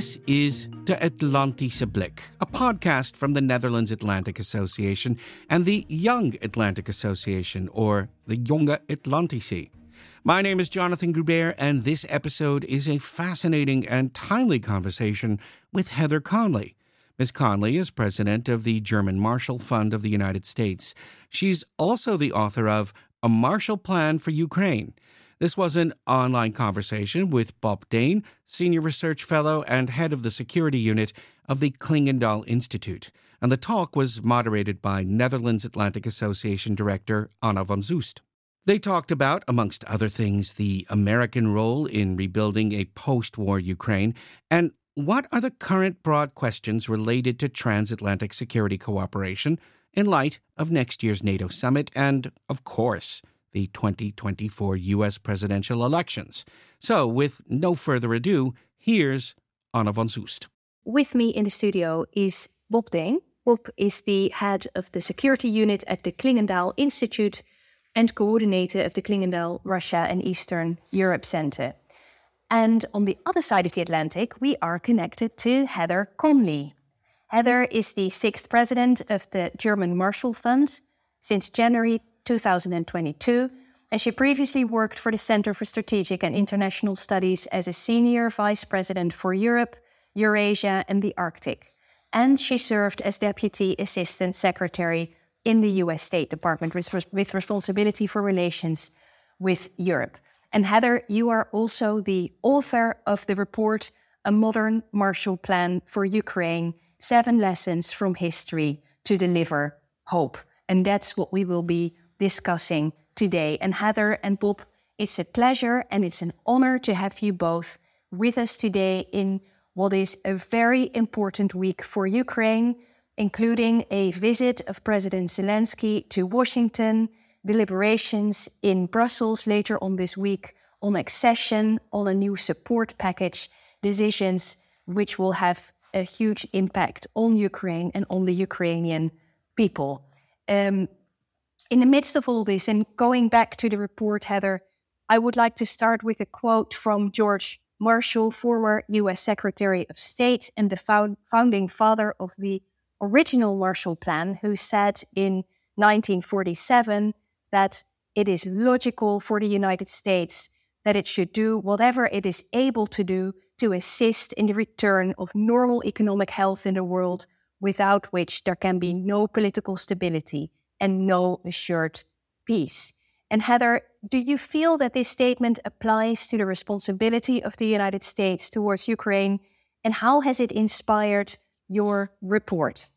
This is De Atlantische Blik, a podcast from the Netherlands Atlantic Association and the Young Atlantic Association, or the Jonge Atlantici. My name is Jonathan Grubert, and this episode is a fascinating and timely conversation with Heather Conley. Ms. Conley is president of the German Marshall Fund of the United States. She's also the author of A Marshall Plan for Ukraine this was an online conversation with Bob Deen, Senior Research Fellow and Head of the Security Unit of the Clingendael Institute, and the talk was moderated by Netherlands Atlantic Association Director Anna van Zoest. They talked about, amongst other things, the American role in rebuilding a post war Ukraine and what are the current broad questions related to transatlantic security cooperation in light of next year's NATO summit and, of course, the 2024 U.S. presidential elections. So, with no further ado, here's Anna van Zoest. With me in the studio is Bob Deen. Bob is the head of the security unit at the Clingendael Institute and coordinator of the Clingendael Russia and Eastern Europe Center. And on the other side of the Atlantic, we are connected to Heather Conley. Heather is the sixth president of the German Marshall Fund. Since January 2022, and she previously worked for the Center for Strategic and International Studies as a senior vice president for Europe, Eurasia, and the Arctic. And she served as deputy assistant secretary in the US State Department with responsibility for relations with Europe. And Heather, you are also the author of the report A Modern Marshall Plan for Ukraine Seven Lessons from History to Deliver Hope. And that's what we will be discussing today. And Heather and Bob, it's a pleasure and it's an honor to have you both with us today in what is a very important week for Ukraine, including a visit of President Zelensky to Washington, deliberations in Brussels later on this week on accession, on a new support package, decisions which will have a huge impact on Ukraine and on the Ukrainian people. Um, in the midst of all this, and going back to the report, Heather, I would like to start with a quote from George Marshall, former US Secretary of State and the found, founding father of the original Marshall Plan, who said in 1947 that it is logical for the United States that it should do whatever it is able to do to assist in the return of normal economic health in the world, without which there can be no political stability and no assured peace. And Heather, do you feel that this statement applies to the responsibility of the United States towards Ukraine? And how has it inspired your report?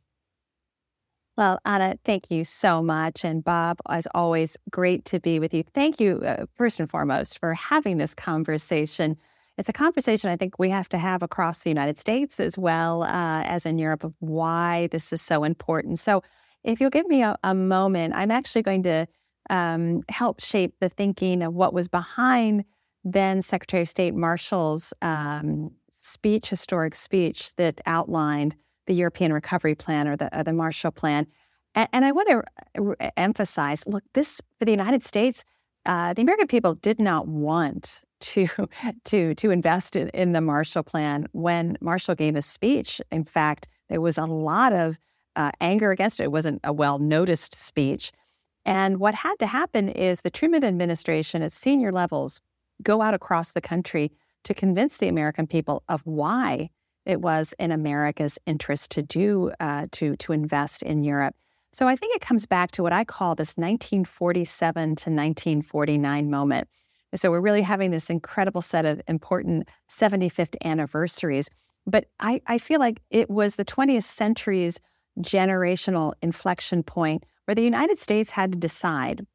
Well, Anna, thank you so much. And Bob, as always, great to be with you. Thank you, uh, first and foremost, for having this conversation. It's a conversation I think we have to have across the United States as well uh, as in Europe of why this is so important. So, if you'll give me a, a moment, I'm actually going to um, help shape the thinking of what was behind then Secretary of State Marshall's um, speech, historic speech that outlined the European Recovery Plan or the, or the Marshall Plan. And, and I want to re- emphasize look, this for the United States, uh, the American people did not want to to to invest in, in the Marshall Plan when Marshall gave a speech. In fact, there was a lot of uh, anger against it. It wasn't a well noticed speech. And what had to happen is the Truman administration at senior levels go out across the country to convince the American people of why it was in America's interest to do uh, to to invest in Europe. So I think it comes back to what I call this 1947 to 1949 moment. So we're really having this incredible set of important 75th anniversaries. But I, I feel like it was the 20th century's generational inflection point where the United States had to decide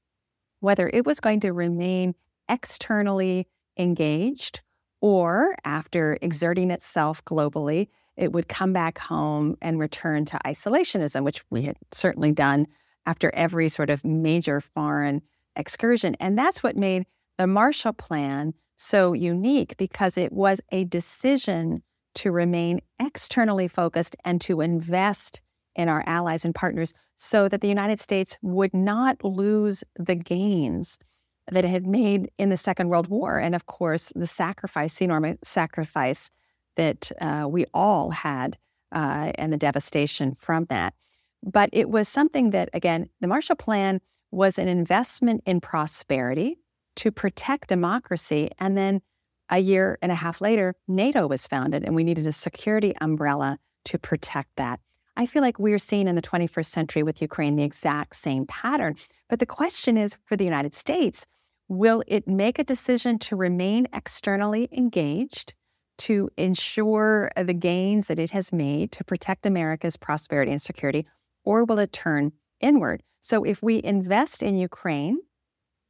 whether it was going to remain externally engaged or after exerting itself globally, it would come back home and return to isolationism, which we had certainly done after every sort of major foreign excursion. And that's what made the Marshall Plan so unique because it was a decision to remain externally focused and to invest in our allies and partners so that the United States would not lose the gains that it had made in the Second World War. And of course, the sacrifice, the enormous sacrifice that uh, we all had uh, and the devastation from that. But it was something that, again, the Marshall Plan was an investment in prosperity to protect democracy. And then a year and a half later, NATO was founded, and we needed a security umbrella to protect that. I feel like we're seeing in the 21st century with Ukraine the exact same pattern. But the question is for the United States, will it make a decision to remain externally engaged to ensure uh, the gains that it has made to protect America's prosperity and security, or will it turn inward? So if we invest in Ukraine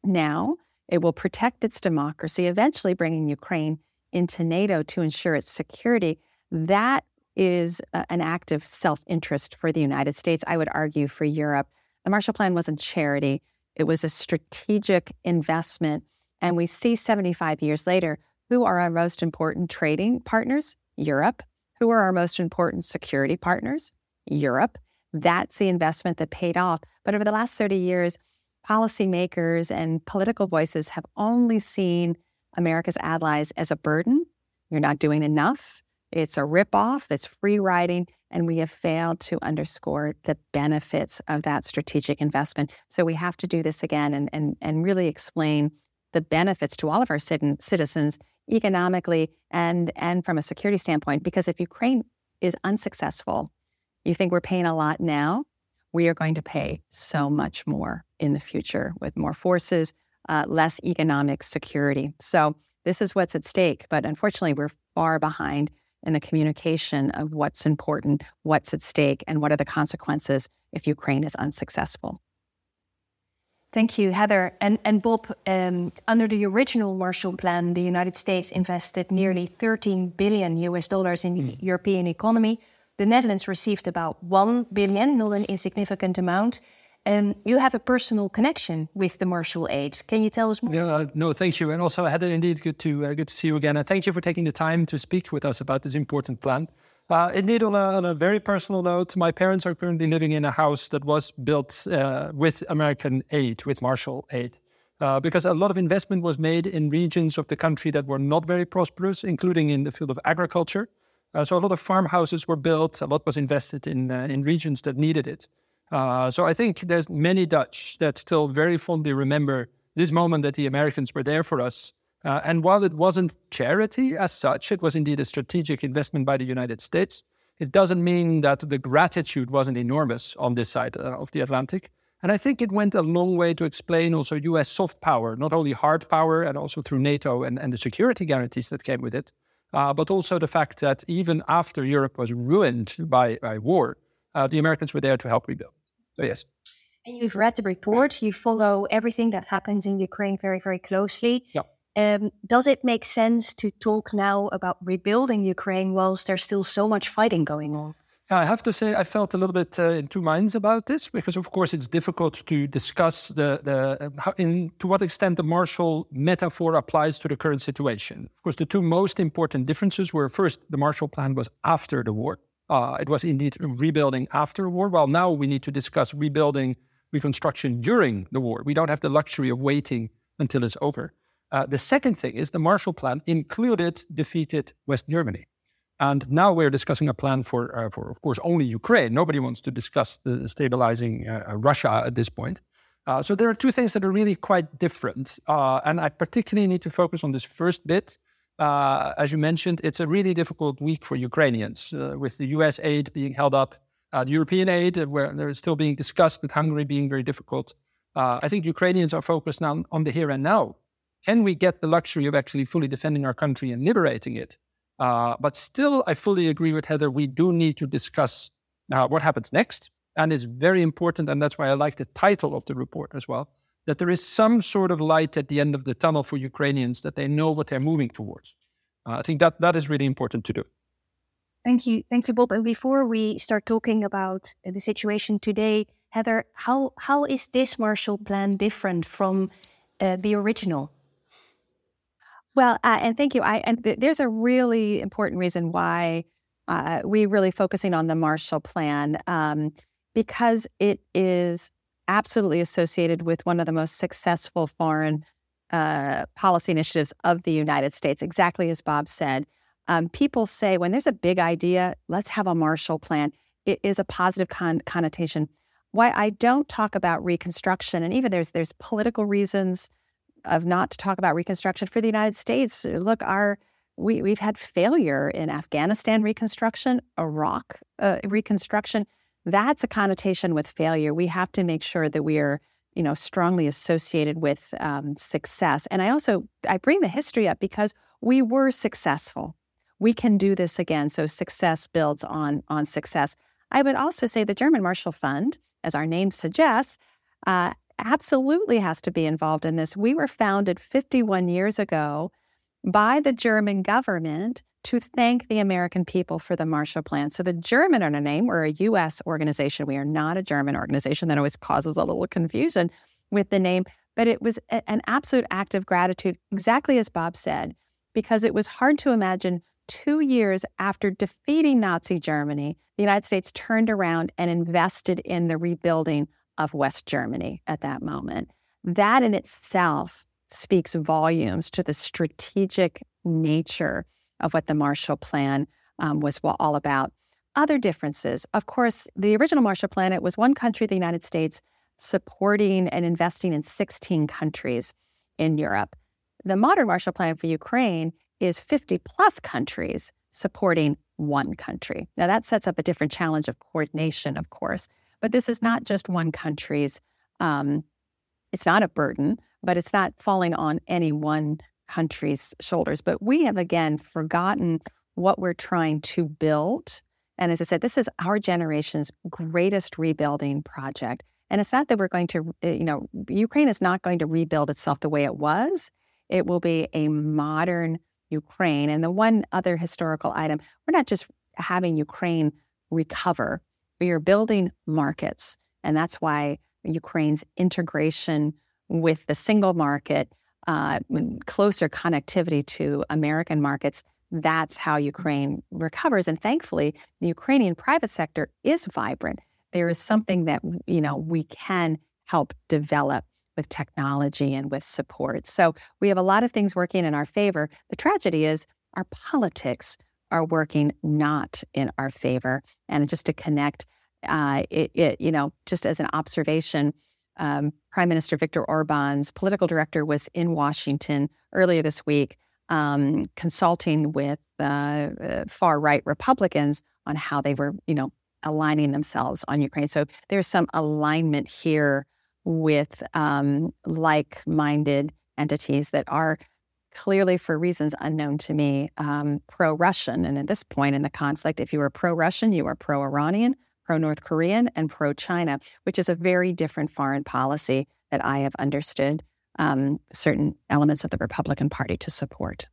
now, it will protect its democracy, eventually bringing Ukraine into NATO to ensure its security. That is an act of self interest for the United States. I would argue for Europe. The Marshall Plan wasn't charity, it was a strategic investment. And we see 75 years later who are our most important trading partners? Europe. Who are our most important security partners? Europe. That's the investment that paid off. But over the last 30 years, policymakers and political voices have only seen America's allies as a burden. You're not doing enough. It's a ripoff, it's free riding, and we have failed to underscore the benefits of that strategic investment. So we have to do this again and, and, and really explain the benefits to all of our citizens economically and, and from a security standpoint. Because if Ukraine is unsuccessful, you think we're paying a lot now, we are going to pay so much more in the future with more forces, uh, less economic security. So this is what's at stake. But unfortunately, we're far behind in the communication of what's important, what's at stake, and what are the consequences if Ukraine is unsuccessful. Thank you, Heather. And, and Bob, um, under the original Marshall Plan, the United States invested nearly 13 billion US dollars in the mm. European economy. The Netherlands received about 1 billion, not an insignificant amount. Um, you have a personal connection with the Marshall Aid. Can you tell us more? Yeah, no, thank you. And also, Heather, indeed, good to uh, good to see you again. And thank you for taking the time to speak with us about this important plan. Uh, indeed, on a, on a, very personal note, my parents are currently living in a house that was built uh, with American aid, with Marshall aid, uh, because a lot of investment was made in regions of the country that were not very prosperous, including in the field of agriculture. Uh, so a lot of farmhouses were built, a lot was invested in, uh, in regions that needed it. Uh, so I think there's many Dutch that still very fondly remember this moment that the Americans were there for us uh, and while it wasn't charity as such, it was indeed a strategic investment by the United States. It doesn't mean that the gratitude wasn't enormous on this side uh, of the Atlantic. And I think it went a long way to explain also US soft power, not only hard power and also through NATO and, and the security guarantees that came with it, uh, but also the fact that even after Europe was ruined by, by war, uh, the Americans were there to help rebuild. So, yes. And you've read the report, you follow everything that happens in Ukraine very, very closely. Yeah. Um, does it make sense to talk now about rebuilding Ukraine whilst there's still so much fighting going on? Yeah, I have to say, I felt a little bit uh, in two minds about this because, of course, it's difficult to discuss the, the how, in to what extent the Marshall metaphor applies to the current situation. Of course, the two most important differences were first, the Marshall Plan was after the war. Uh, it was indeed rebuilding after war. Well, now we need to discuss rebuilding, reconstruction during the war. We don't have the luxury of waiting until it's over. Uh, the second thing is the Marshall Plan included defeated West Germany. And now we're discussing a plan for, uh, for of course, only Ukraine. Nobody wants to discuss the stabilizing uh, uh Russia at this point. Uh, so there are two things that are really quite different. And I particularly need to focus on this first bit. Uh, as you mentioned, it's a really difficult week for Ukrainians, uh, with the US aid being held up, uh, the European aid, where they're still being discussed, with Hungary being very difficult. I think Ukrainians are focused now on the here and now can we get the luxury of actually fully defending our country and liberating it? Uh, but still, I fully agree with Heather. We do need to discuss uh, what happens next. And it's very important, and that's why I like the title of the report as well, that there is some sort of light at the end of the tunnel for Ukrainians, that they know what they're moving towards. Uh, I think that that is really important to do. Thank you. Thank you, Bob. And before we start talking about the situation today, Heather, how, how is this Marshall Plan different from uh, the original? Well, uh, and thank you. I and th- there's a really important reason why uh, we really focusing on the Marshall Plan um, because it is absolutely associated with one of the most successful foreign uh, policy initiatives of the United States. Exactly as Bob said, Um, people say when there's a big idea, let's have a Marshall Plan. It is a positive con- connotation. Why I don't talk about Reconstruction, and even there's there's political reasons of not to talk about Reconstruction for the United States. Look, our we we've had failure in Afghanistan Reconstruction, Iraq uh, Reconstruction. That's a connotation with failure. We have to make sure that we are you know strongly associated with um, success. And I also I bring the history up because we were successful we can do this again. So success builds on on success. I would also say the German Marshall Fund, as our name suggests, uh, absolutely has to be involved in this. We were founded 51 years ago by the German government to thank the American people for the Marshall Plan. So the German a name. We're a U.S. organization. We are not a German organization. That always causes a little confusion with the name. But it was a, an absolute act of gratitude, exactly as Bob said, because it was hard to imagine two years after defeating Nazi Germany, the United States turned around and invested in the rebuilding of West Germany at that moment. That in itself speaks volumes to the strategic nature of what the Marshall Plan um, was all about. Other differences, of course, the original Marshall Plan, it was one country, the United States, supporting and investing in 16 countries in Europe. The modern Marshall Plan for Ukraine is 50 plus countries supporting one country. Now, that sets up a different challenge of coordination, of course, but this is not just one country's, um, it's not a burden, but it's not falling on any one country's shoulders. But we have, again, forgotten what we're trying to build. And as I said, this is our generation's greatest rebuilding project. And it's not that we're going to, eh, you know, Ukraine is not going to rebuild itself the way it was. It will be a modern Ukraine. And the one other historical item, we're not just having Ukraine recover, we are building markets. And that's why Ukraine's integration with the single market, uh, closer connectivity to American markets, that's how Ukraine recovers. And thankfully, the Ukrainian private sector is vibrant. There is something that you know we can help develop with technology and with support. So we have a lot of things working in our favor. The tragedy is our politics are working not in our favor. And just to connect, uh, it, it, you know, just as an observation, um, Prime Minister Viktor Orban's political director was in Washington earlier this week, um, consulting with uh, uh, far right Republicans on how they were, you know, aligning themselves on Ukraine. So there's some alignment here with um, like minded entities that are clearly, for reasons unknown to me, um, pro Russian. And at this point in the conflict, if you are pro Russian, you are pro Iranian, pro North Korean, and pro China, which is a very different foreign policy that I have understood um, certain elements of the Republican Party to support.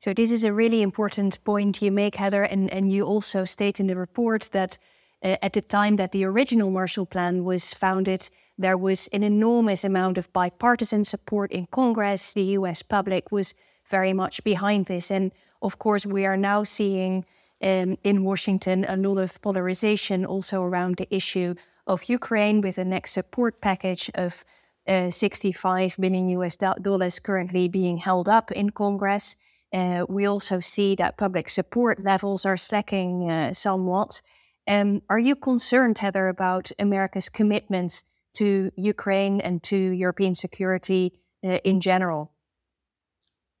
So, this is a really important point you make, Heather. And, and you also state in the report that uh, at the time that the original Marshall Plan was founded, there was an enormous amount of bipartisan support in Congress. The US public was very much behind this. And of course, we are now seeing um, in Washington a lot of polarization also around the issue of Ukraine with the next support package of uh, 65 billion US dollars currently being held up in Congress. Uh, we also see that public support levels are slacking uh, somewhat. Um, are you concerned, Heather, about America's commitment to Ukraine and to European security uh, in general?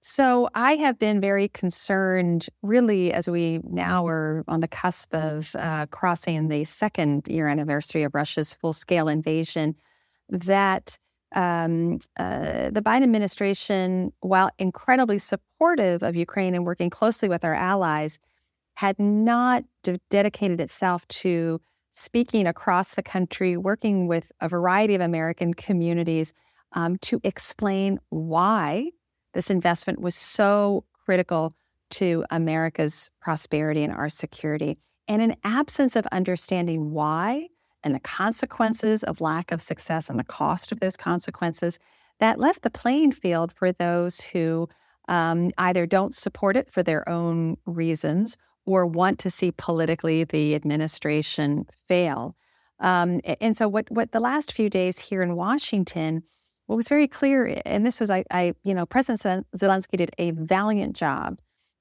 So I have been very concerned, really, as we now are on the cusp of uh, crossing the second year anniversary of Russia's full scale invasion, that um, uh, the Biden administration, while incredibly supportive of Ukraine and working closely with our allies, had not de- dedicated itself to speaking across the country, working with a variety of American communities um, to explain why this investment was so critical to America's prosperity and our security. And in absence of understanding why and the consequences of lack of success and the cost of those consequences, that left the playing field for those who um, either don't support it for their own reasons or want to see politically the administration fail. Um, and so, what what the last few days here in Washington, what was very clear, and this was I, I you know, President Zelensky did a valiant job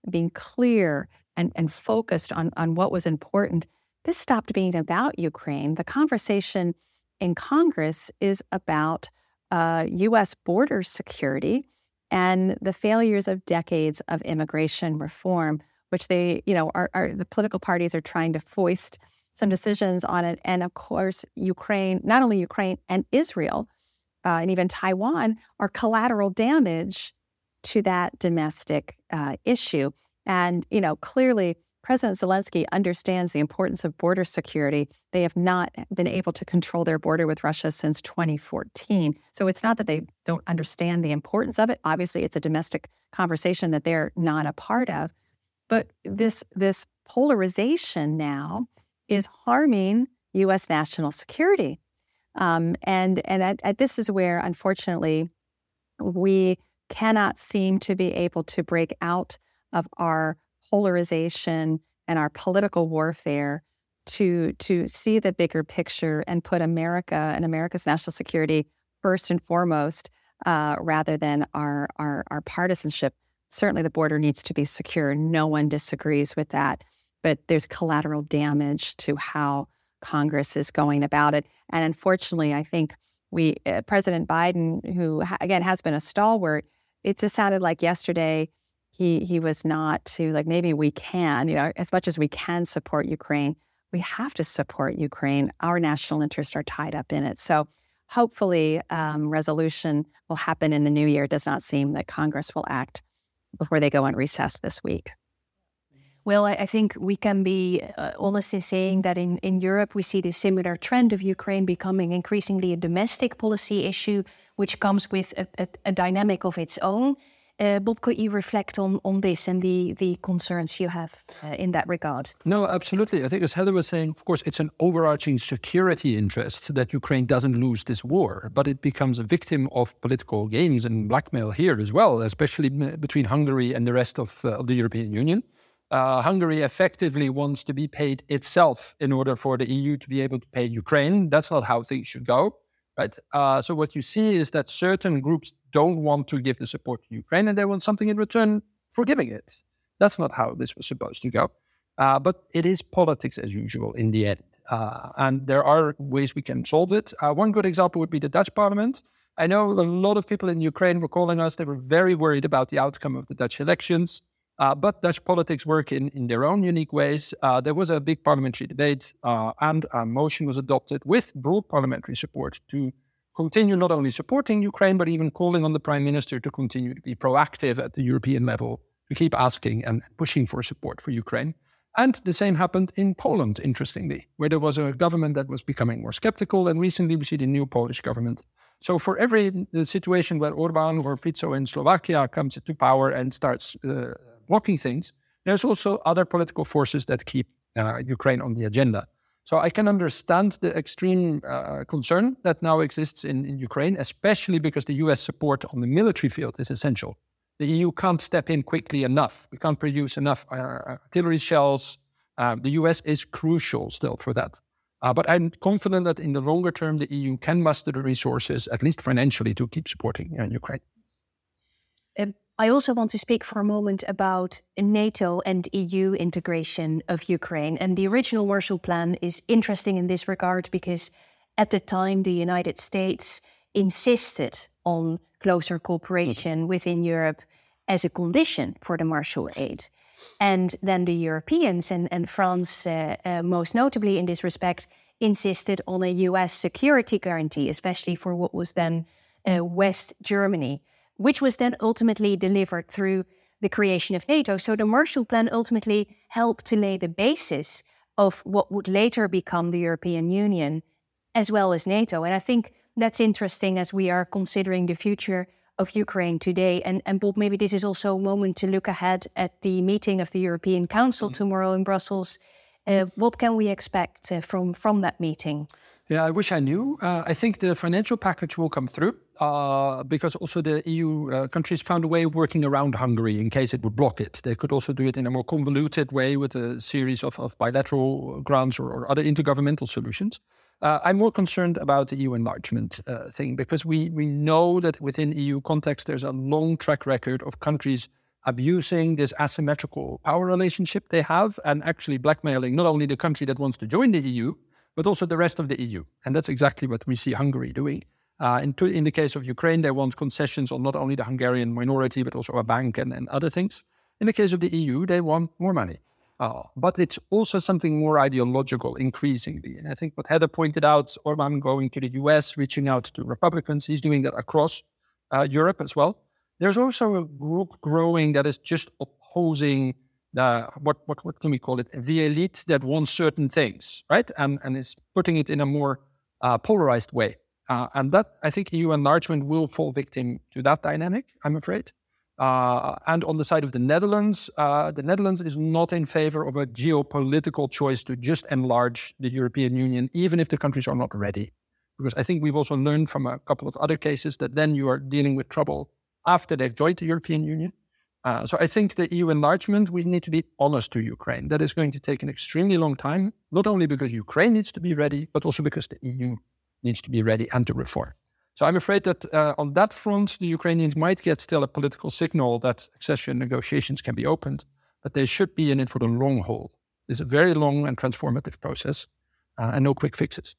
being clear and, and focused on, on what was important, this stopped being about Ukraine. The conversation in Congress is about uh, U.S. border security and the failures of decades of immigration reform, which they, you know, are, are the political parties are trying to foist some decisions on it. And of course, Ukraine, not only Ukraine and Israel, uh, and even Taiwan are collateral damage to that domestic uh, issue. And, you know, clearly President Zelensky understands the importance of border security. They have not been able to control their border with Russia since 2014. So it's not that they don't understand the importance of it. Obviously, it's a domestic conversation that they're not a part of. But this this polarization now is harming U.S. national security. Um, and and this is where, unfortunately, we cannot seem to be able to break out of our polarization and our political warfare to to see the bigger picture and put America and America's national security first and foremost, uh, rather than our, our our partisanship. Certainly, the border needs to be secure. No one disagrees with that, but there's collateral damage to how Congress is going about it. And unfortunately, I think we, uh, President Biden, who again has been a stalwart, it just sounded like yesterday he he was not to like maybe we can, you know, as much as we can support Ukraine, we have to support Ukraine. Our national interests are tied up in it. So hopefully, um, resolution will happen in the new year. It does not seem that Congress will act before they go on recess this week. Well, I, I think we can be uh, honest in saying that in, in Europe, we see this similar trend of Ukraine becoming increasingly a domestic policy issue, which comes with a, a, a dynamic of its own. Uh, Bob, could you reflect on, on this and the, the concerns you have uh, in that regard? No, absolutely. I think, as Heather was saying, of course, it's an overarching security interest that Ukraine doesn't lose this war, but it becomes a victim of political games and blackmail here as well, especially between Hungary and the rest of, uh, of the European Union uh, Hungary effectively wants to be paid itself in order for the EU to be able to pay Ukraine. That's not how things should go, right? Uh, so what you see is that certain groups don't want to give the support to Ukraine, and they want something in return for giving it. That's not how this was supposed to go. Uh, but it is politics as usual in the end. Uh, and there are ways we can solve it. Uh, one good example would be the Dutch parliament. I know a lot of people in Ukraine were calling us. They were very worried about the outcome of the Dutch elections. Uh, but Dutch politics work in, in their own unique ways. Uh, there was a big parliamentary debate, uh, and a motion was adopted with broad parliamentary support to continue not only supporting Ukraine, but even calling on the prime minister to continue to be proactive at the European level, to keep asking and pushing for support for Ukraine. And the same happened in Poland, interestingly, where there was a government that was becoming more skeptical. And recently we see the new Polish government. So for every situation where Orban or Fico in Slovakia comes into power and starts uh, blocking things, there's also other political forces that keep uh, Ukraine on the agenda. So I can understand the extreme uh, concern that now exists in, in, Ukraine, especially because the US support on the military field is essential. The EU can't step in quickly enough. We can't produce enough uh, artillery shells. Uh, the US is crucial still for that. Uh, but I'm confident that in the longer term, the EU can muster the resources, at least financially, to keep supporting uh, Ukraine. Um, I also want to speak for a moment about NATO and EU integration of Ukraine. And the original Marshall Plan is interesting in this regard because at the time, the United States insisted on closer cooperation mm-hmm. within Europe as a condition for the Marshall Aid. And then the Europeans and, and France, uh, uh, most notably in this respect, insisted on a US security guarantee, especially for what was then uh, West Germany which was then ultimately delivered through the creation of NATO. So the Marshall Plan ultimately helped to lay the basis of what would later become the European Union as well as NATO. And I think that's interesting as we are considering the future of Ukraine today. And, and Bob, maybe this is also a moment to look ahead at the meeting of the European Council mm-hmm. tomorrow in Brussels. Uh, what can we expect uh, from, from that meeting? Yeah, I wish I knew. Uh, I think the financial package will come through uh, because also the EU uh, countries found a way of working around Hungary in case it would block it. They could also do it in a more convoluted way with a series of, of bilateral grants or, or, other intergovernmental solutions. Uh, I'm more concerned about the EU enlargement uh, thing because we, we know that within EU context there's a long track record of countries abusing this asymmetrical power relationship they have and actually blackmailing not only the country that wants to join the EU, but also the rest of the EU. And that's exactly what we see Hungary doing. Uh, in, to, in, the case of Ukraine, they want concessions on not only the Hungarian minority, but also a bank and, and other things. In the case of the EU, they want more money. Uh, but it's also something more ideological increasingly. And I think what Heather pointed out, Orban going to the US, reaching out to Republicans, he's doing that across uh, Europe as well. There's also a group growing that is just opposing the what what what can we call it? The elite that wants certain things, right? And and is putting it in a more uh, polarized way. Uh, and that I think EU enlargement will fall victim to that dynamic. I'm afraid. Uh, and on the side of the Netherlands, uh, the Netherlands is not in favor of a geopolitical choice to just enlarge the European Union, even if the countries are not ready. Because I think we've also learned from a couple of other cases that then you are dealing with trouble after they've joined the European Union. Uh, so I think the EU enlargement, we need to be honest to Ukraine. That is going to take an extremely long time, not only because Ukraine needs to be ready, but also because the EU needs to be ready and to reform. So I'm afraid that uh, on that front, the Ukrainians might get still a political signal that accession negotiations can be opened, but they should be in it for the long haul. It's a very long and transformative process, uh, and no quick fixes.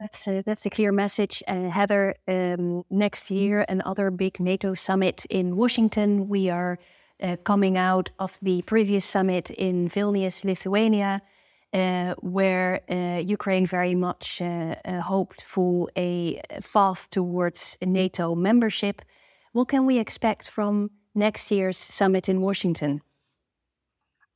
That's a, that's a clear message. Uh, Heather, um, next year, another big NATO summit in Washington. We are uh, coming out of the previous summit in Vilnius, Lithuania, uh, where uh, Ukraine very much uh, uh, hoped for a path towards NATO membership. What can we expect from next year's summit in Washington?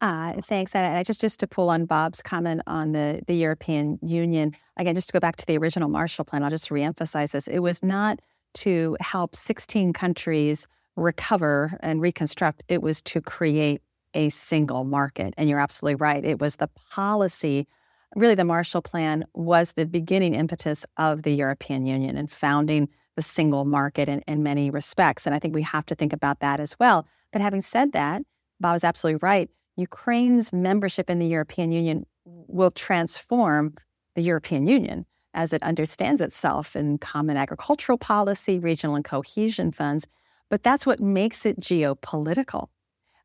Uh, thanks. And I just just to pull on Bob's comment on the the European Union again, just to go back to the original Marshall Plan, I'll just reemphasize this: it was not to help 16 countries recover and reconstruct; it was to create a single market. And you're absolutely right; it was the policy. Really, the Marshall Plan was the beginning impetus of the European Union and founding the single market in, in many respects. And I think we have to think about that as well. But having said that, Bob is absolutely right Ukraine's membership in the European Union will transform the European Union as it understands itself in common agricultural policy, regional and cohesion funds. But that's what makes it geopolitical.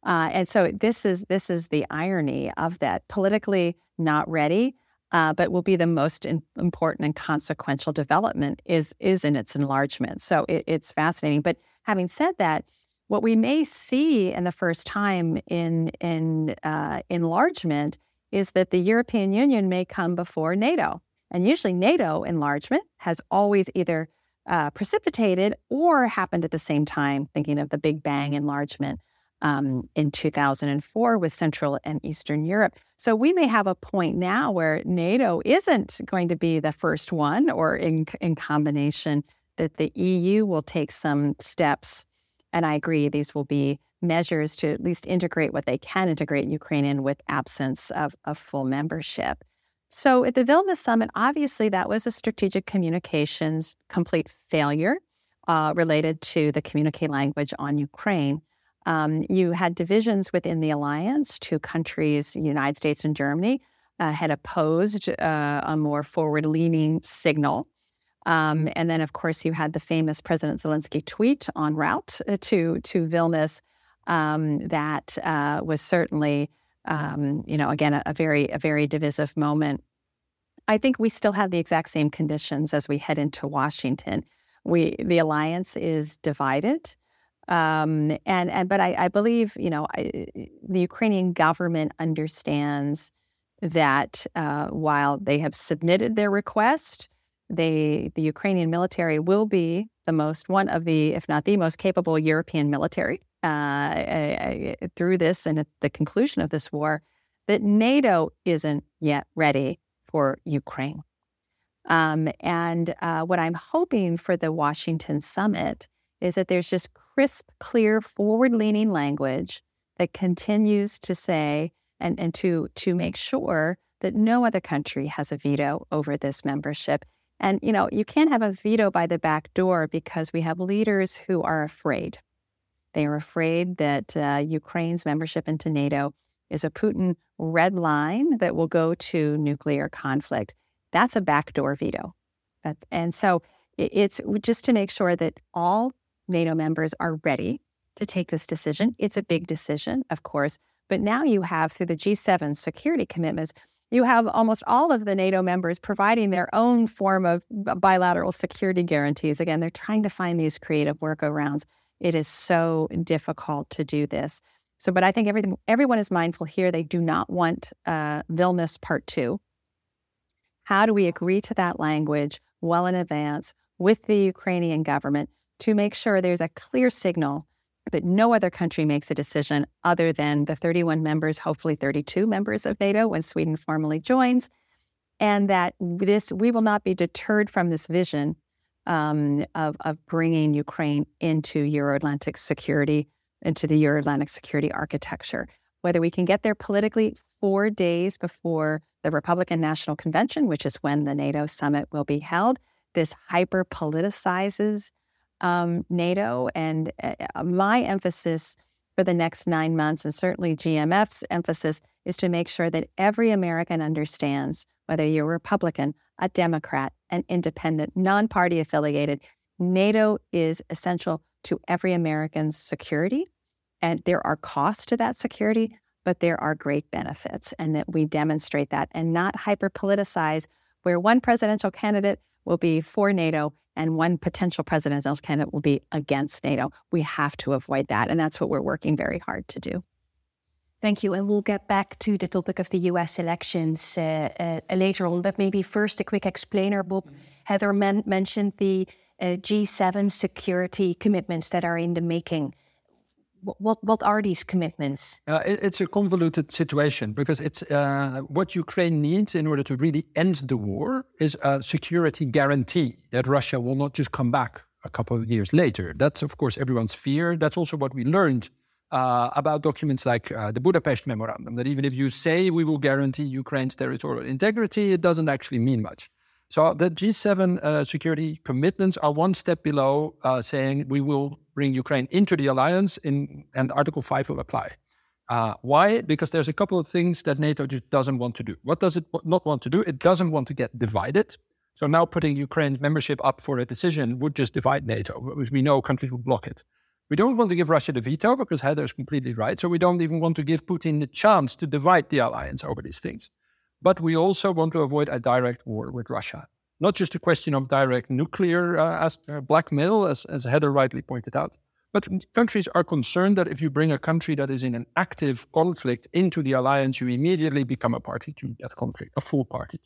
Uh, and so this is this is the irony of that. Politically not ready, uh, but will be the most in, important and consequential development is is in its enlargement. So it, it's fascinating. But having said that, what we may see in the first time in in uh, enlargement is that the European Union may come before NATO, and usually NATO enlargement has always either uh, precipitated or happened at the same time. Thinking of the Big Bang enlargement um, in 2004 with Central and Eastern Europe. So we may have a point now where NATO isn't going to be the first one, or in in combination that the EU will take some steps and I agree, these will be measures to at least integrate what they can integrate Ukraine in with absence of, of full membership. So at the Vilnius summit, obviously that was a strategic communications complete failure uh, related to the communique language on Ukraine. Um, you had divisions within the alliance. Two countries, the United States and Germany, uh, had opposed uh, a more forward leaning signal um, and then, of course, you had the famous President Zelensky tweet en route uh, to to Vilnius um, that uh, was certainly, um, you know, again a, a, very a very divisive moment. I think we still have the exact same conditions as we head into Washington. We the alliance is divided. Um, and and but I, I believe you know I, the Ukrainian government understands that uh, while they have submitted their request, they, the Ukrainian military will be the most, one of the, if not the most capable European military uh, through this and at the conclusion of this war, that NATO isn't yet ready for Ukraine. Um, and uh, what I'm hoping for the Washington summit is that there's just crisp, clear, forward leaning language that continues to say and, and to, to make sure that no other country has a veto over this membership and, you know, you can't have a veto by the back door because we have leaders who are afraid. They are afraid that uh, Ukraine's membership into NATO is a Putin red line that will go to nuclear conflict. That's a backdoor veto. and so it's just to make sure that all NATO members are ready to take this decision. It's a big decision, of course, but now you have through the G7 security commitments, you have almost all of the NATO members providing their own form of bilateral security guarantees. Again, they're trying to find these creative workarounds. It is so difficult to do this. So, but I think everything, everyone is mindful here. They do not want uh, Vilnius Part Two. How do we agree to that language well in advance with the Ukrainian government to make sure there's a clear signal that no other country makes a decision other than the 31 members, hopefully 32 members of NATO when Sweden formally joins, and that this we will not be deterred from this vision um, of, of bringing Ukraine into Euro-Atlantic security, into the Euro-Atlantic security architecture. Whether we can get there politically four days before the Republican National Convention, which is when the NATO summit will be held, this hyper politicizes um, NATO. And uh, uh, my emphasis for the next nine months, and certainly GMF's emphasis, is to make sure that every American understands whether you're a Republican, a Democrat, an independent, non party affiliated, NATO is essential to every American's security. And there are costs to that security, but there are great benefits, and that we demonstrate that and not hyper politicize where one presidential candidate will be for NATO and one potential presidential candidate will be against NATO. We have to avoid that. And that's what we're working very hard to do. Thank you. And we'll get back to the topic of the US elections uh, uh, later on. But maybe first, a quick explainer. Bob mm-hmm. Heather men- mentioned the uh, G7 security commitments that are in the making what what are these commitments? Uh, it, it's a convoluted situation because it's uh, what Ukraine needs in order to really end the war is a security guarantee that Russia will not just come back a couple of years later. That's of course everyone's fear. That's also what we learned uh, about documents like uh, the Budapest Memorandum. That even if you say we will guarantee Ukraine's territorial integrity, it doesn't actually mean much. So the G7 uh, security commitments are one step below uh, saying we will bring Ukraine into the alliance, in, and Article 5 will apply. Uh, why? Because there's a couple of things that NATO just doesn't want to do. What does it not want to do? It doesn't want to get divided. So now putting Ukraine's membership up for a decision would just divide NATO, because we know countries would block it. We don't want to give Russia the veto because Heather is completely right. So we don't even want to give Putin the chance to divide the alliance over these things. But we also want to avoid a direct war with Russia. Not just a question of direct nuclear uh, as, uh, blackmail, as, as Heather rightly pointed out, but countries are concerned that if you bring a country that is in an active conflict into the alliance, you immediately become a party to that conflict, a full party.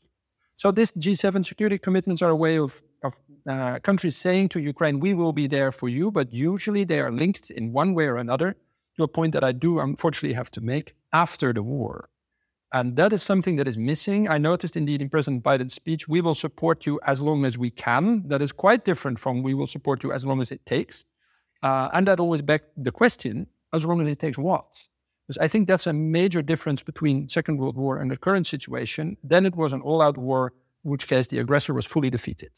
So, this G7 security commitments are a way of, of uh, countries saying to Ukraine, we will be there for you, but usually they are linked in one way or another to a point that I do unfortunately have to make after the war. And that is something that is missing. I noticed indeed in President Biden's speech, we will support you as long as we can. That is quite different from we will support you as long as it takes. Uh, and that always begs the question, as long as it takes what? Because I think that's a major difference between Second World War and the current situation. Then it was an all-out war, in which case the aggressor was fully defeated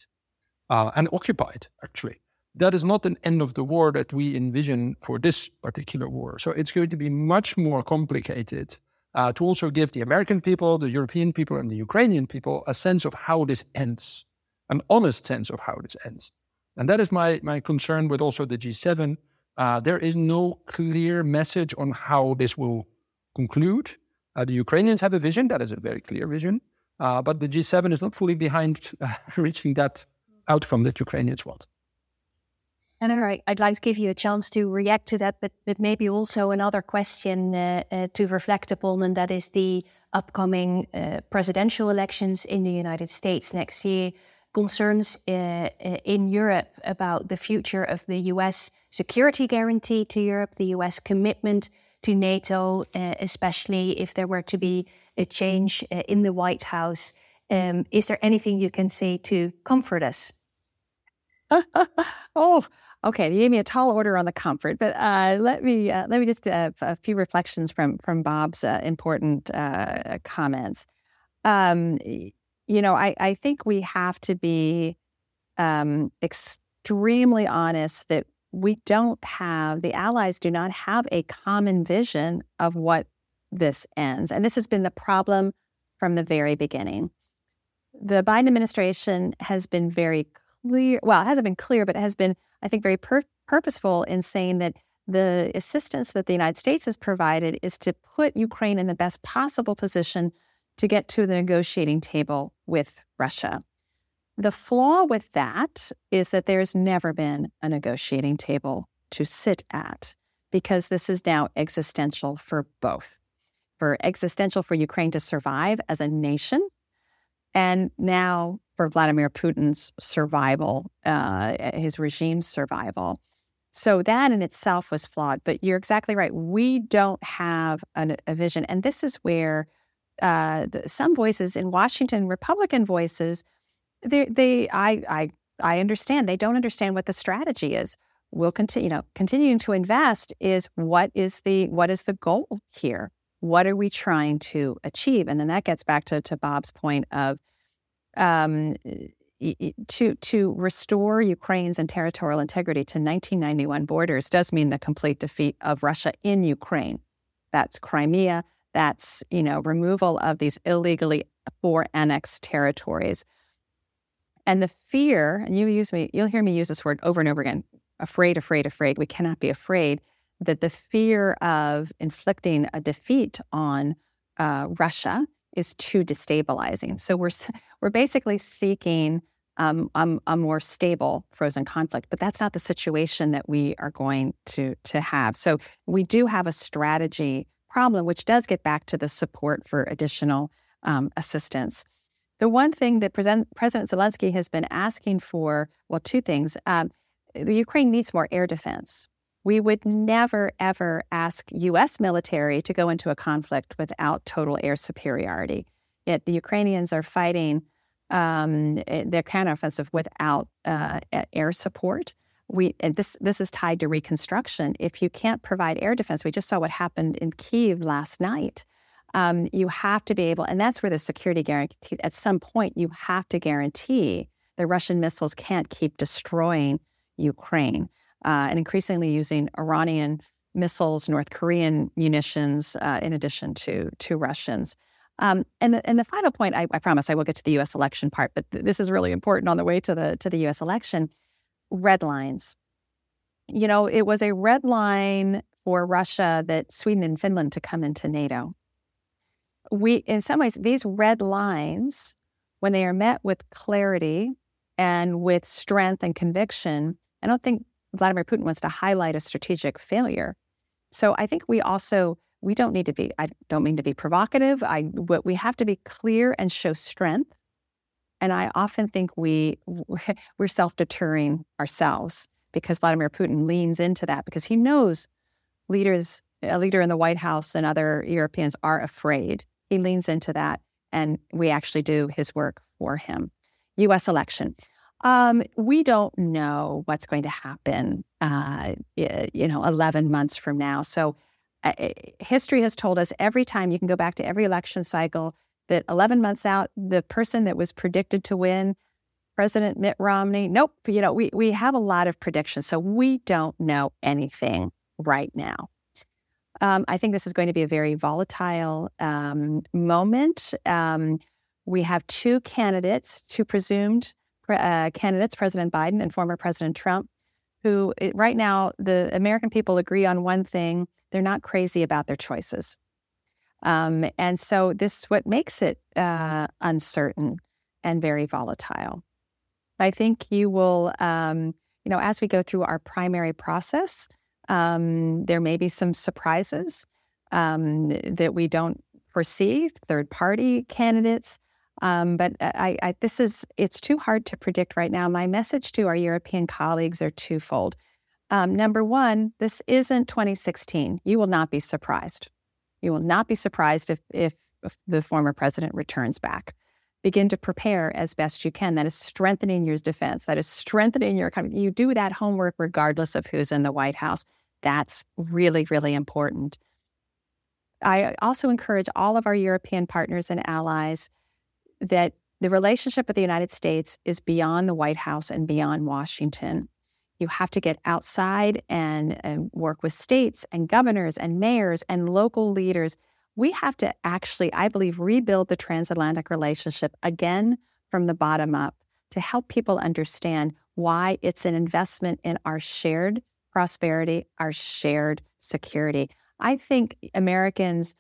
uh, and occupied, actually. That is not an end of the war that we envision for this particular war. So it's going to be much more complicated uh, to also give the American people, the European people, and the Ukrainian people a sense of how this ends, an honest sense of how this ends. And that is my, my concern with also the G7. Uh, there is no clear message on how this will conclude. Uh, the Ukrainians have a vision, that is a very clear vision, uh, but the G7 is not fully behind reaching that outcome that Ukrainians want. I'd like to give you a chance to react to that, but, but maybe also another question uh, uh, to reflect upon, and that is the upcoming uh, presidential elections in the United States next year. Concerns uh, uh, in Europe about the future of the US security guarantee to Europe, the US commitment to NATO, uh, especially if there were to be a change in the White House. Um, is there anything you can say to comfort us? oh, Okay, you gave me a tall order on the comfort, but uh, let me uh, let me just uh, a few reflections from from Bob's uh, important uh, comments. Um, you know, I, I think we have to be um, extremely honest that we don't have the allies do not have a common vision of what this ends, and this has been the problem from the very beginning. The Biden administration has been very clear. Well, it hasn't been clear, but it has been I think, very pur- purposeful in saying that the assistance that the United States has provided is to put Ukraine in the best possible position to get to the negotiating table with Russia. The flaw with that is that there's never been a negotiating table to sit at because this is now existential for both. For existential for Ukraine to survive as a nation, and now for Vladimir Putin's survival, uh, his regime's survival. So that in itself was flawed. But you're exactly right. We don't have a, a vision, and this is where uh, the, some voices in Washington, Republican voices, they, they, I, I, I understand they don't understand what the strategy is. We'll continue, you know, continuing to invest is what is the what is the goal here? What are we trying to achieve? And then that gets back to to Bob's point of um, to to restore Ukraine's and territorial integrity to 1991 borders does mean the complete defeat of Russia in Ukraine. That's Crimea. That's you know removal of these illegally four annexed territories. And the fear, and you use me, you'll hear me use this word over and over again. Afraid, afraid, afraid. We cannot be afraid that the fear of inflicting a defeat on uh, Russia is too destabilizing. So we're we're basically seeking um, a, a, more stable frozen conflict, but that's not the situation that we are going to to have. So we do have a strategy problem, which does get back to the support for additional um, assistance. The one thing that President, President Zelensky has been asking for, well, two things. Um, the Ukraine needs more air defense. We would never, ever ask U.S. military to go into a conflict without total air superiority. Yet the Ukrainians are fighting um, eh, their counteroffensive without uh, air support. We and this this is tied to reconstruction. If you can't provide air defense, we just saw what happened in Kiev last night. Um, you have to be able, and that's where the security guarantee. At some point, you have to guarantee the Russian missiles can't keep destroying Ukraine uh, and increasingly using Iranian missiles, North Korean munitions, uh, in addition to to Russians. Um, and the, and the final point, I, I, promise I will get to the U.S. election part, but th- this is really important on the way to the to the U.S. election. Red lines. You know, it was a red line for Russia that Sweden and Finland to come into NATO. We, in some ways, these red lines, when they are met with clarity and with strength and conviction, I don't think Vladimir Putin wants to highlight a strategic failure. So I think we also we don't need to be I don't mean to be provocative. I but we have to be clear and show strength. And I often think we we're self-deterring ourselves because Vladimir Putin leans into that because he knows leaders a leader in the White House and other Europeans are afraid. He leans into that and we actually do his work for him. US election. Um, we don't know what's going to happen, uh, you know, 11 months from now. So, uh, history has told us every time you can go back to every election cycle that 11 months out, the person that was predicted to win, President Mitt Romney, nope, you know, we, we have a lot of predictions. So, we don't know anything right now. Um, I think this is going to be a very volatile um, moment. Um, we have two candidates, two presumed uh, candidates, President Biden and former President Trump, who right now the American people agree on one thing: they're not crazy about their choices. Um, and so this what makes it uh, uncertain and very volatile. I think you will, um, you know, as we go through our primary process, um, there may be some surprises um, that we don't foresee. Third party candidates. Um, but I, I, this is it's too hard to predict right now. My message to our European colleagues are twofold. Um, number one, this isn't 2016. You will not be surprised. You will not be surprised if, if, if the former president returns back. Begin to prepare as best you can. That is strengthening your defense. That is strengthening your economy. You do that homework regardless of who's in the White House. That's really, really important. I also encourage all of our European partners and allies that the relationship with the United States is beyond the White House and beyond Washington. You have to get outside and, and work with states and governors and mayors and local leaders. We have to actually, I believe, rebuild the transatlantic relationship again from the bottom up to help people understand why it's an investment in our shared prosperity, our shared security. I think Americans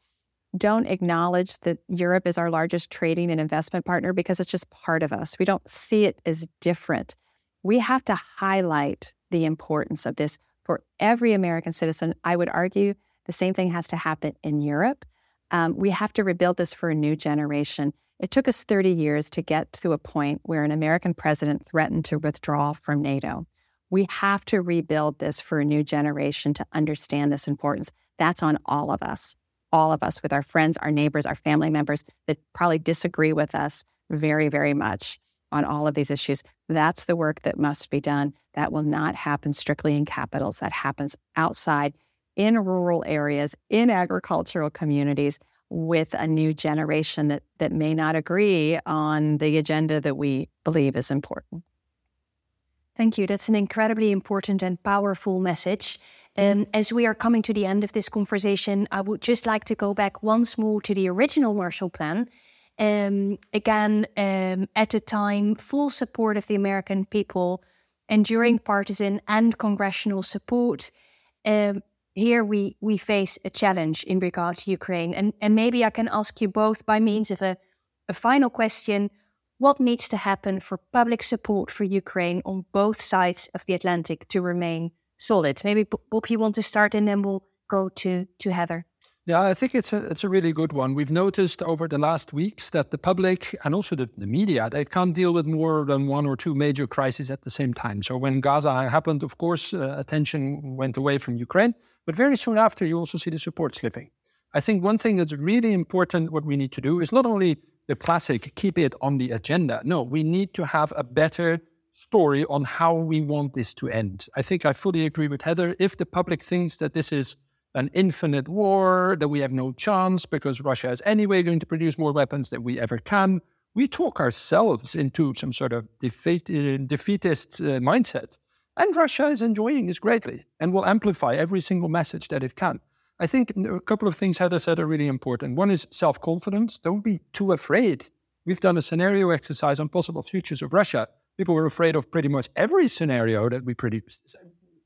don't acknowledge that Europe is our largest trading and investment partner because it's just part of us. We don't see it as different. We have to highlight the importance of this for every American citizen. I would argue the same thing has to happen in Europe. Um, we have to rebuild this for a new generation. It took us 30 years to get to a point where an American president threatened to withdraw from NATO. We have to rebuild this for a new generation to understand this importance. That's on all of us, all of us with our friends, our neighbors, our family members that probably disagree with us very, very much on all of these issues. That's the work that must be done. That will not happen strictly in capitals. That happens outside in rural areas, in agricultural communities with a new generation that, that may not agree on the agenda that we believe is important. Thank you. That's an incredibly important and powerful message. Um, as we are coming to the end of this conversation, I would just like to go back once more to the original Marshall Plan. Um, again, um, at the time, full support of the American people, enduring partisan and congressional support. Um, here we we face a challenge in regard to Ukraine, and and maybe I can ask you both by means of a, a final question: What needs to happen for public support for Ukraine on both sides of the Atlantic to remain solid? Maybe Bob, you want to start, and then we'll go to to Heather. Yeah, I think it's a it's a really good one. We've noticed over the last weeks that the public and also the, the media they can't deal with more than one or two major crises at the same time. So when Gaza happened, of course, uh, attention went away from Ukraine. But very soon after, you also see the support slipping. I think one thing that's really important, what we need to do is not only the classic keep it on the agenda. No, we need to have a better story on how we want this to end. I think I fully agree with Heather. If the public thinks that this is an infinite war, that we have no chance because Russia is anyway going to produce more weapons than we ever can, we talk ourselves into some sort of defeat, uh, defeatist uh, mindset. And Russia is enjoying this greatly and will amplify every single message that it can. I think a couple of things Heather said are really important. One is self confidence. Don't be too afraid. We've done a scenario exercise on possible futures of Russia. People were afraid of pretty much every scenario that we produced.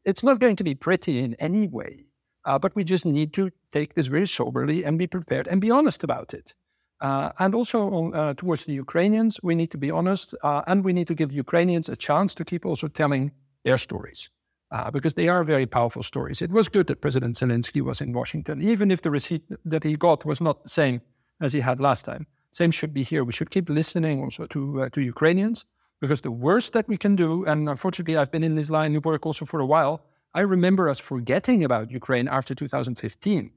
It's not going to be pretty in any way, uh, but we just need to take this very soberly and be prepared and be honest about it. Uh, and also on, uh, towards the Ukrainians, we need to be honest uh, and we need to give Ukrainians a chance to keep also telling their stories uh, because they are very powerful stories. It was good that President Zelensky was in Washington, even if the receipt that he got was not the same as he had last time. Same should be here. We should keep listening also to uh, to Ukrainians because the worst that we can do, and unfortunately, I've been in this line of work also for a while. I remember us forgetting about Ukraine after 2015.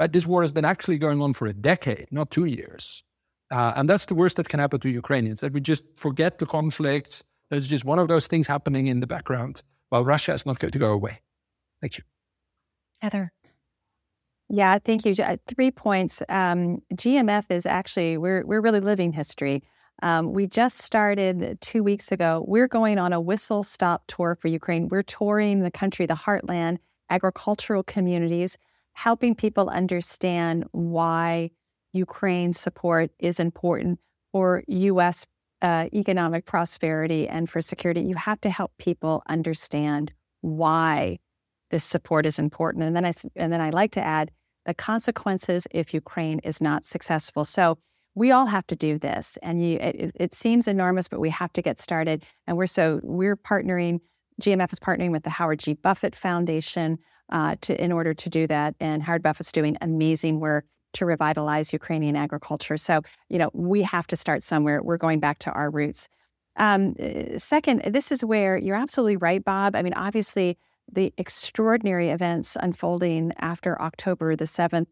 Right? This war has been actually going on for a decade, not two years. Uh, and that's the worst that can happen to Ukrainians, that we just forget the conflict, there's just one of those things happening in the background while Russia is not going to go away. Thank you. Heather. Yeah, thank you. Uh, three points. Um, GMF is actually we're we're really living history. Um, we just started two weeks ago. We're going on a whistle stop tour for Ukraine. We're touring the country, the heartland, agricultural communities, helping people understand why Ukraine support is important for U.S uh, economic prosperity and for security, you have to help people understand why this support is important. And then I and then I like to add the consequences if Ukraine is not successful. So we all have to do this, and you, it, it seems enormous, but we have to get started. And we're so we're partnering. GMF is partnering with the Howard G. Buffett Foundation uh, to in order to do that. And Howard Buffett's doing amazing work to revitalize Ukrainian agriculture. So, you know, we have to start somewhere. We're going back to our roots. Um, eh, second, this is where you're absolutely right, Bob. I mean, obviously, the extraordinary events unfolding after October the 7th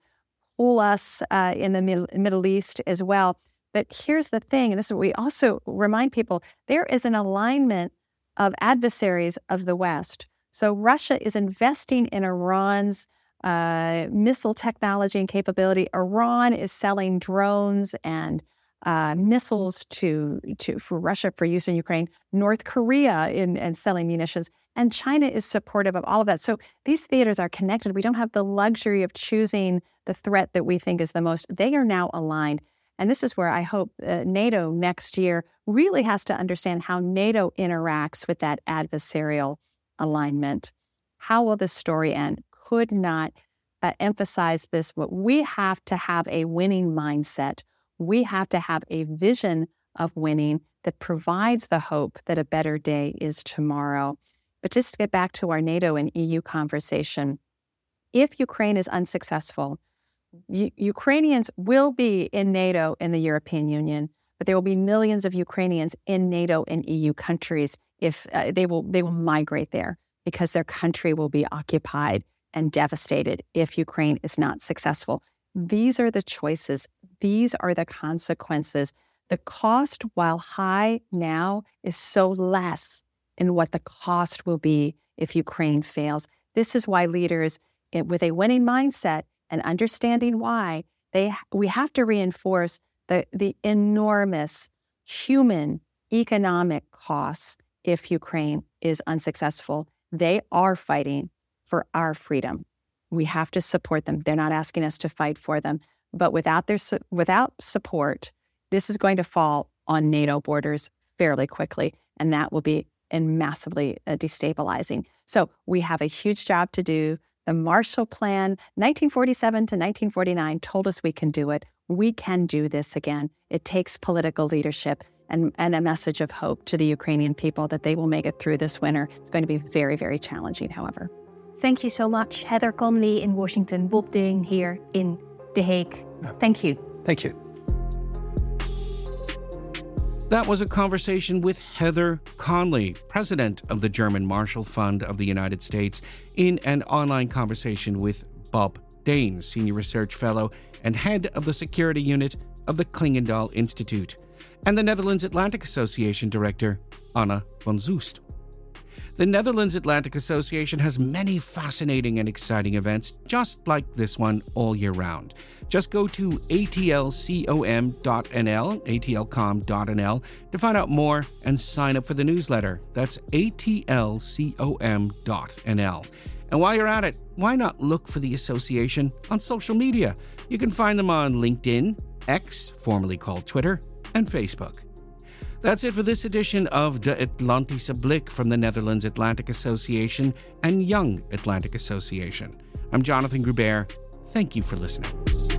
us uh, in the Middle East as well. But here's the thing, and this is what we also remind people there is an alignment of adversaries of the West. So Russia is investing in Iran's uh, missile technology and capability. Iran is selling drones and uh, missiles to to for Russia for use in Ukraine. North Korea in and selling munitions, and China is supportive of all of that. So these theaters are connected. We don't have the luxury of choosing the threat that we think is the most. They are now aligned. And this is where I hope uh, NATO next year really has to understand how NATO interacts with that adversarial alignment. How will this story end? Could not uh, emphasize this. But we have to have a winning mindset. We have to have a vision of winning that provides the hope that a better day is tomorrow. But just to get back to our NATO and EU conversation, if Ukraine is unsuccessful, U- Ukrainians will be in NATO and the European Union, but there will be millions of Ukrainians in NATO and EU countries if uh, they will they will migrate there because their country will be occupied and devastated if Ukraine is not successful. These are the choices. These are the consequences. The cost, while high now, is so less in what the cost will be if Ukraine fails. This is why leaders eh, with a winning mindset and understanding why they we have to reinforce the the enormous human economic costs if Ukraine is unsuccessful. They are fighting for our freedom. We have to support them. They're not asking us to fight for them, but without their without support, this is going to fall on NATO borders fairly quickly, and that will be and massively uh, destabilizing. So we have a huge job to do. The Marshall Plan, 1947 to 1949, told us we can do it. We can do this again. It takes political leadership and, and a message of hope to the Ukrainian people that they will make it through this winter. It's going to be very, very challenging, however. Thank you so much, Heather Conley in Washington, Bob Deen here in The Hague. Thank you. Thank you. That was a conversation with Heather Conley, president of the German Marshall Fund of the United States, in an online conversation with Bob Deen, senior research fellow and head of the security unit of the Clingendael Institute, and the Netherlands Atlantic Association director, Anna van Zoest. The Netherlands Atlantic Association has many fascinating and exciting events, just like this one, all year round. Just go to atlcom.nl, atlcom.nl, to find out more and sign up for the newsletter. That's atlcom.nl. And while you're at it, why not look for the association on social media? You can find them on LinkedIn, X, formerly called Twitter, and Facebook. That's it for this edition of De Atlantische Blik from the Netherlands Atlantic Association and Young Atlantic Association. I'm Jonathan Grubert. Thank you for listening.